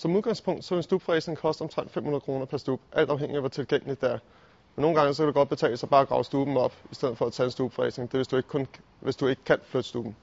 Som udgangspunkt så vil en stubfræsning koste omtrent 500 kroner per stub, alt afhængig af hvor tilgængeligt det er. Men nogle gange så kan det godt betale sig bare at grave stuben op, i stedet for at tage en stubfræsning. Det er, hvis du ikke, kun, hvis du ikke kan flytte stuben.